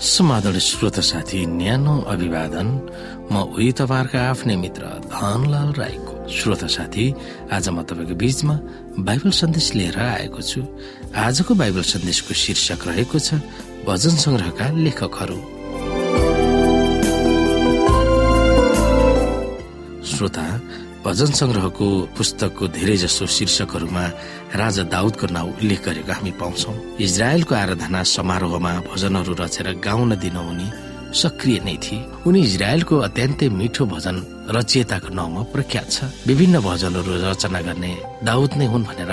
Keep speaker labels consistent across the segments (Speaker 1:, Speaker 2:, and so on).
Speaker 1: समाधान श्रोत साथी न्यानो अभिवादन। म उही तपाईँहरूको आफ्नै मित्र धनलाल राईको श्रोत साथी। आज म तपाईँको बीचमा बाइबल सन्देश लिएर आएको छु। आजको बाइबल सन्देशको शीर्षक रहेको छ भजन संग्रहका लेखकहरू। श्रोता भजन संग्रहको पुस्तकको धेरै जसो शीर्षकहरूमा राजा दाउदको नाउँ उल्लेख गरेको हामी पाउँछौ। इजरायलको आराधना समारोहमा भजनहरू रचेर गाउन दिन उनी सक्रिय नै थिए। उनी इजरायलको अत्यन्तै मिठो भजन रचयिताको नाउँमा प्रख्यात छ। विभिन्न भजनहरू रचना गर्ने दाउद नै हुन् भनेर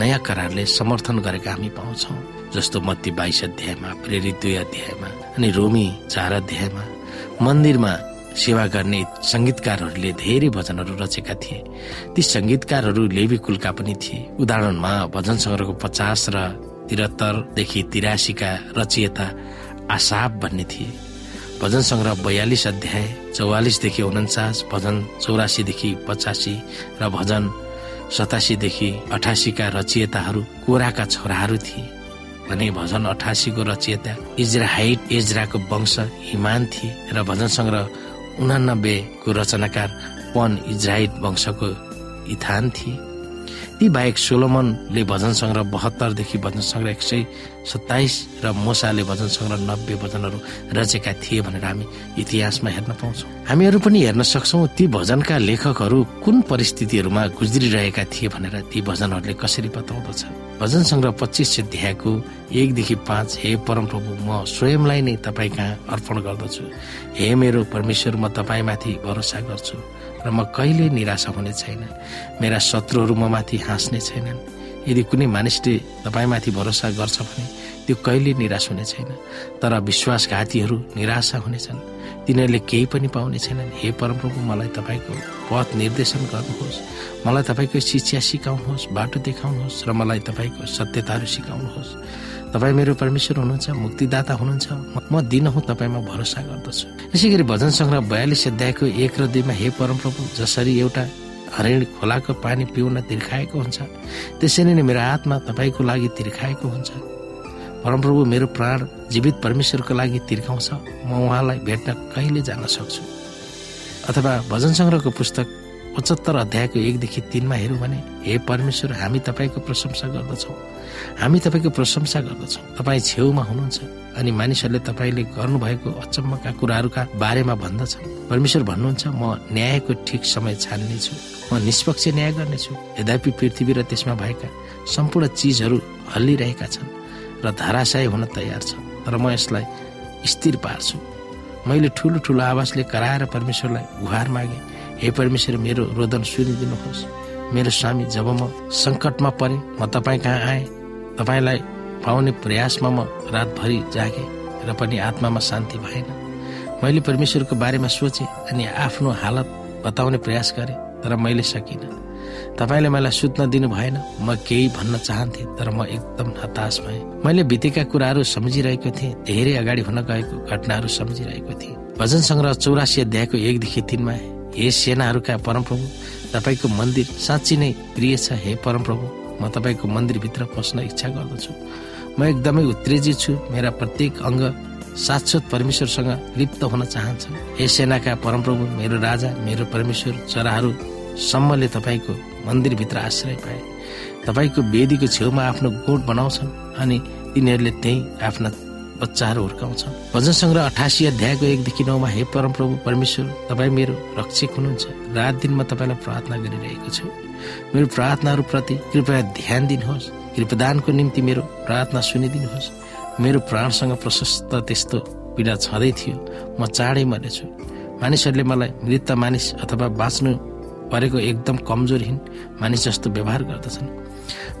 Speaker 1: नयाँ करारले समर्थन गरेका हामी पाउँछौ। जस्तो मत्ती बाइस अध्यायमा प्रेरित दुई अध्यायमा अनि रोमी चार अध्यायमा मन्दिरमा सेवा गर्ने संगीतकारहरूले धेरै भजनहरू रचेका थिए। ती संगीतकारहरू लेबी कुलका पनि थिए। उदाहरणमा भजन सङ्ग्रहको पचास र तिहत्तरदेखि तिरासीका रचयिता आसाब भन्ने थिए। भजन सङ्ग्रह बयालिस अध्याय चौवालिसदेखि उन्चास भजन चौरासीदेखि पचासी र भजन सतासीदेखि अठासीका रचयिताहरू कोराका छोराहरू थिए। भने भजन अठासीको रचयिता इजरा हाइट एजराको वंश हिमान थिए र भजन सङ्ग्रह उनानब्बेको रचनाकार पन इजराइट वंशको इथान थिए। ती बाहेक सोलोमनले भजन सङ्ग्रह बहत्तरदेखि भजन सङ्ग्रह एक सय सत्ताइस र मोसाले भजन सङ्ग्रह नब्बे भजनहरू रचेका थिए भनेर हामी इतिहासमा हेर्न पाउँछौँ। हामीहरू पनि हेर्न सक्छौँ ती भजनका लेखकहरू कुन परिस्थितिहरूमा गुज्रिरहेका थिए भनेर ती भजनहरूले कसरी बताउँदछ। भजन सङ्ग्रह पच्चिस अध्यायको एकदेखि पाँच हे परमप्रभु म स्वयंलाई नै तपाईँ कहाँ अर्पण गर्दछु। हे मेरो परमेश्वर म तपाईँमाथि भरोसा गर्छु। र म कहिले निराशा हुने छैन। मेरा शत्रुहरू म माथि हाँस्ने छैनन्। यदि कुनै मानिसले तपाईँमाथि भरोसा गर्छ भने त्यो कहिले निराश हुने छैन। तर विश्वासघातीहरू निराशा हुनेछन्। तिनीहरूले केही पनि पाउने छैनन्। हे परमप्रभु मलाई तपाईँको पथ निर्देशन गर्नुहोस्। मलाई तपाईँको शिक्षा सिकाउनुहोस् बाटो देखाउनुहोस् र मलाई तपाईँको सत्यताहरू सिकाउनुहोस्। तपाईँ मेरो परमेश्वर हुनुहुन्छ मुक्तिदाता हुनुहुन्छ। म दिन हुँ तपाईँमा भरोसा गर्दछु। यसै गरी भजन सङ्ग्रह बयालिस अध्यायको एक र दुईमा हे परमप्रभु जसरी एउटा हरिण खोलाको पानी पिउन तिर्खाएको हुन्छ त्यसरी नै मेरो आत्मा तपाईँको लागि तिर्खाएको हुन्छ। परमप्रभु मेरो प्राण जीवित परमेश्वरको लागि तिर्खाउँछ। म उहाँलाई भेट्न कहिले जान सक्छु? अथवा भजन सङ्ग्रहको पुस्तक पचहत्तर अध्यायको एकदेखि तिनमा हेरौँ भने हे परमेश्वर हामी तपाईँको प्रशंसा गर्दछौँ। हामी तपाईँको प्रशंसा गर्दछौँ। तपाईँ छेउमा हुनुहुन्छ अनि मानिसहरूले तपाईँले गर्नुभएको अचम्मका कुराहरूका बारेमा भन्दछन्। परमेश्वर भन्नुहुन्छ म न्यायको ठिक समय छान्नेछु। म निष्पक्ष न्याय गर्नेछु। यद्यपि पृथ्वी र त्यसमा भएका सम्पूर्ण चिजहरू हल्लिरहेका छन् र धराशय हुन तयार छ तर म यसलाई स्थिर पार्छु। मैले ठुलो ठुलो आवाजले कराएर परमेश्वरलाई गुहार मागे। हे परमेश्वर मेरो रोदन सुनिदिनुहोस्। मेरो स्वामी जब म सङ्कटमा परे म तपाईँ कहाँ आएँ? तपाईँलाई पाउने प्रयासमा म रातभरि जागे र पनि आत्मामा शान्ति भएन। मैले परमेश्वरको बारेमा सोचेँ अनि आफ्नो हालत बताउने प्रयास गरेँ तर मैले सकिनँ। तपाईँले मलाई सुत्न दिनु भएन म केही भन्न चाहन्थे तर म एकदम हताश भएँ। मैले बितेका कुराहरू सम्झिरहेको थिएँ धेरै अगाडि हुन गएको घटनाहरू सम्झिरहेको थिएँ। भजन सङ्ग्रह चौरासी अध्यायको एकदेखि तिनमा हे सेनाहरूका परमप्रभु तपाईँको मन्दिर साँच्ची नै प्रिय छ हे परमप्रभु। म तपाईँको मन्दिरभित्र पस्न इच्छा गर्दछु। म एकदमै उत्तेजित छु मेरा प्रत्येक अङ्ग शाश्वत परमेश्वरसँग लिप्त हुन चाहन्छन्। हे सेनाका परमप्रभु मेरो राजा मेरो परमेश्वर चराहरू सम्मले तपाईँको मन्दिरभित्र आश्रय पाए। तपाईँको वेदीको छेउमा आफ्नो गोठ बनाउँछन् अनि तिनीहरूले त्यही आफ्ना बच्चाहरू हुर्काउँछन्। भजन सङ्ग्रह अठासी अध्यायको एकदेखि नौमा हे परमप्रभु परमेश्वर तपाईँ मेरो रक्षक हुनुहुन्छ। रात दिन म तपाईँलाई प्रार्थना गरिरहेको छु। मेरो प्रार्थनाहरूप्रति कृपया ध्यान दिनुहोस्। कृपदानको निम्ति मेरो प्रार्थना सुनिदिनुहोस्। मेरो प्राणसँग प्रशस्त त्यस्तो पीडा छँदै थियो। म चाँडै मरेछु मानिसहरूले मलाई मृत मानिस अथवा बाँच्नु परेको एकदम कमजोरहीन मानिस जस्तो व्यवहार गर्दछन्।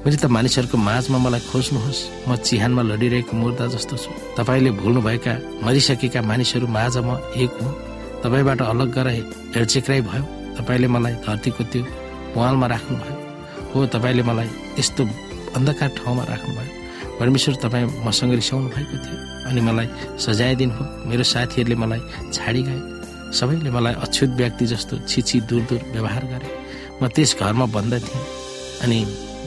Speaker 1: मृत मानिसहरूको माझमा मलाई खोज्नुहोस्। म चिहानमा लडिरहेको मुर्दा जस्तो छु। तपाईँले भुल्नुभएका मरिसकेका मानिसहरू माझ म एक हुँ। तपाईँबाट अलग गरेर हेरचेक्राइ भयो। तपाईँले मलाई धरतीको त्यो पुवालमा राख्नुभयो। हो तपाईँले मलाई यस्तो अन्धकार ठाउँमा राख्नुभयो। परमेश्वर तपाईँ मसँग रिसाउनु भएको थियो अनि मलाई सजाय दिनुभयो मेरो साथीहरूले मलाई छाडी गए। सबैले मलाई अछुत व्यक्ति जस्तो छिछि दूर दूर व्यवहार गरे। म त्यस घरमा बन्द थिएँ अनि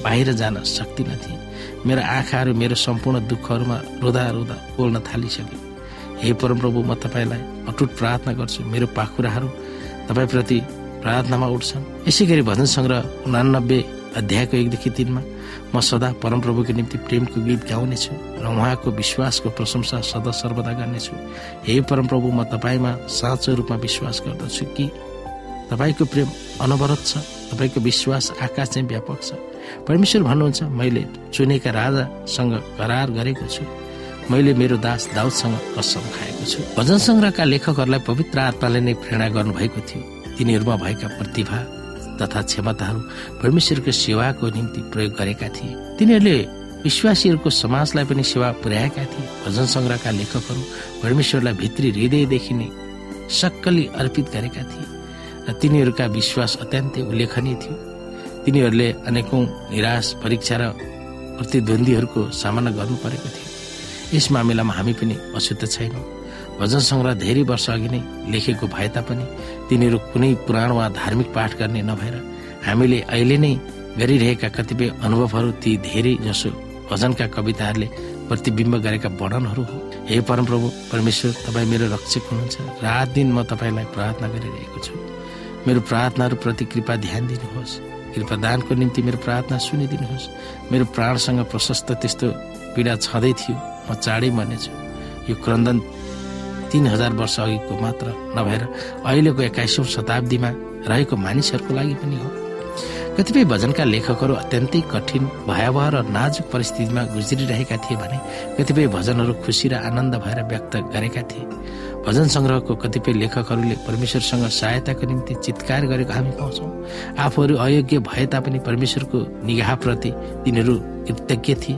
Speaker 1: बाहिर जान सक्दिनँ थिएँ मेरो आँखाहरू मेरो सम्पूर्ण दुःखहरूमा रोदा रोदा बोल्न थालिसके। हे परमप्रभु म तपाईँलाई अटुट प्रार्थना गर्छु। मेरो पाखुराहरू तपाईँप्रति प्रार्थनामा उठ्छन्। यसै गरी भजन सङ्ग्रह उनानब्बे अध्यायको एकदेखि तिनमा म सदा परमप्रभुको निम्ति प्रेमको गीत गाउनेछु र उहाँको विश्वासको प्रशंसा सदा सर्वदा गर्नेछु। हे परमप्रभु म तपाईँमा साँचो रूपमा विश्वास गर्दछु कि तपाईँको प्रेम अनवरत छ। तपाईँको विश्वास आकाश चाहिँ व्यापक छ। परमेश्वर भन्नुहुन्छ मैले चुनेका राजासँग करार गरेको छु। मैले मेरो दास दाउदसँग कसम खाएको छु। भजन सङ्ग्रहका लेखकहरूलाई पवित्र आत्माले नै प्रेरणा गर्नुभएको थियो। तिनीहरूमा भएका प्रतिभा तथा क्षमताहरू परमेश्वरको सेवाको निम्ति प्रयोग गरेका थिए। तिनीहरूले विश्वासीहरूको समाजलाई पनि सेवा पुर्याएका थिए। भजन सङ्ग्रहका लेखकहरू परमेश्वरलाई भित्री हृदयदेखि नै सक्कली अर्पित गरेका थिए। तिनीहरूका विश्वास अत्यन्तै उल्लेखनीय थियो। तिनीहरूले अनेकौं निराश परीक्षा र प्रतिद्वन्दीहरूको सामना गर्नु परेको थियो। यस मामिलामा हामी पनि अशुद्ध छैनौँ। भजन सङ्ग्रह धेरै वर्ष अघि नै लेखेको भए तापनि तिनीहरू कुनै पुराण वा धार्मिक पाठ गर्ने नभएर हामीले अहिले नै गरिरहेका कतिपय अनुभवहरू ती धेरै जसो भजनका कविताहरूले प्रतिबिम्ब गरेका वर्णनहरू हो हे परमप्रभु परमेश्वर तपाईँ मेरो रक्षक हुनुहुन्छ। रात दिन म तपाईँलाई प्रार्थना गरिरहेको छु। मेरो प्रार्थनाहरू प्रति कृपा ध्यान दिनुहोस्। कृपादानको निम्ति मेरो प्रार्थना सुनिदिनुहोस्। मेरो प्राणसँग प्रशस्त त्यस्तो पीडा छँदै थियो म चाँडै मर्नेछु। यो क्रन्दन तिन हजार वर्ष अघिको मात्र नभएर अहिलेको एक्काइसौँ शताब्दीमा रहेको मानिसहरूको लागि पनि हो। कतिपय भजनका लेखकहरू अत्यन्तै कठिन भयावह र नाजुक परिस्थितिमा गुज्रिरहेका थिए भने कतिपय भजनहरू खुसी र आनन्द भएर व्यक्त गरेका थिए। भजन सङ्ग्रहको कतिपय लेखकहरूले परमेश्वरसँग सहायताको निम्ति चितकार गरेको हामी पाउँछौँ। आफूहरू अयोग्य भए तापनि परमेश्वरको निगाहप्रति तिनीहरू कृतज्ञ थिए।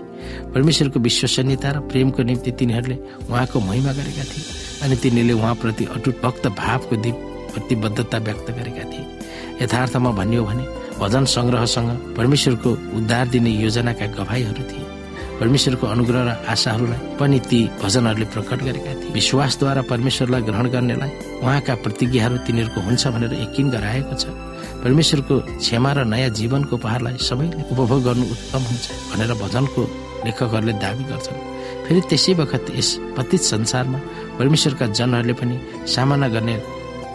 Speaker 1: परमेश्वरको विश्वसनीयता र प्रेमको निम्ति तिनीहरूले उहाँको महिमा गरेका थिए अनि तिनीहरूले उहाँप्रति अटुट भक्त भावको दिप प्रतिबद्धता व्यक्त गरेका थिए। यथार्थमा भनियो भने भजन सङ्ग्रहसँग परमेश्वरको उद्धार दिने योजनाका गवाईहरू थिए। परमेश्वरको अनुग्रह र आशाहरूलाई पनि ती भजनहरूले प्रकट गरेका थिए। विश्वासद्वारा परमेश्वरलाई ग्रहण गर्नेलाई उहाँका प्रतिज्ञाहरू तिनीहरूको हुन्छ भनेर यकिन गराएको छ। परमेश्वरको क्षमा र नयाँ जीवनको उपहारलाई सबैले उपभोग गर्नु उत्तम हुन्छ भनेर भजनको लेखकहरूले दावी गर्छन्। फेरि त्यसै बखत यस पतित संसारमा परमेश्वरका जनहरूले पनि सामना गर्ने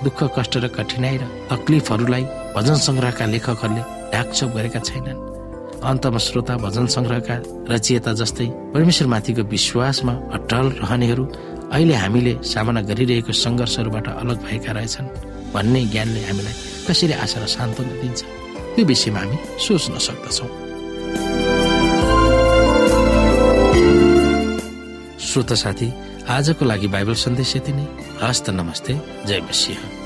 Speaker 1: दुःख कष्ट र कठिनाई र तकलिफहरूलाई भजन सङ्ग्रहका लेखकहरूले ढाकछोप गरेका छैनन्। अन्तमा श्रोता भजन सङ्ग्रहका रचियता जस्तै परमेश्वरमाथिको विश्वासमा अटल रहनेहरू अहिले हामीले सामना गरिरहेको सङ्घर्षहरूबाट अलग भएका रहेछन् भन्ने ज्ञानले हामीलाई कसरी आशा र सान्त्वना दिन्छ? त्यो विषयमा हामी सोच्न सक्दछौँ। श्रोता साथी आजको लागि बाइबल सन्देश यति नै। हस्त नमस्ते। जय मसिंह।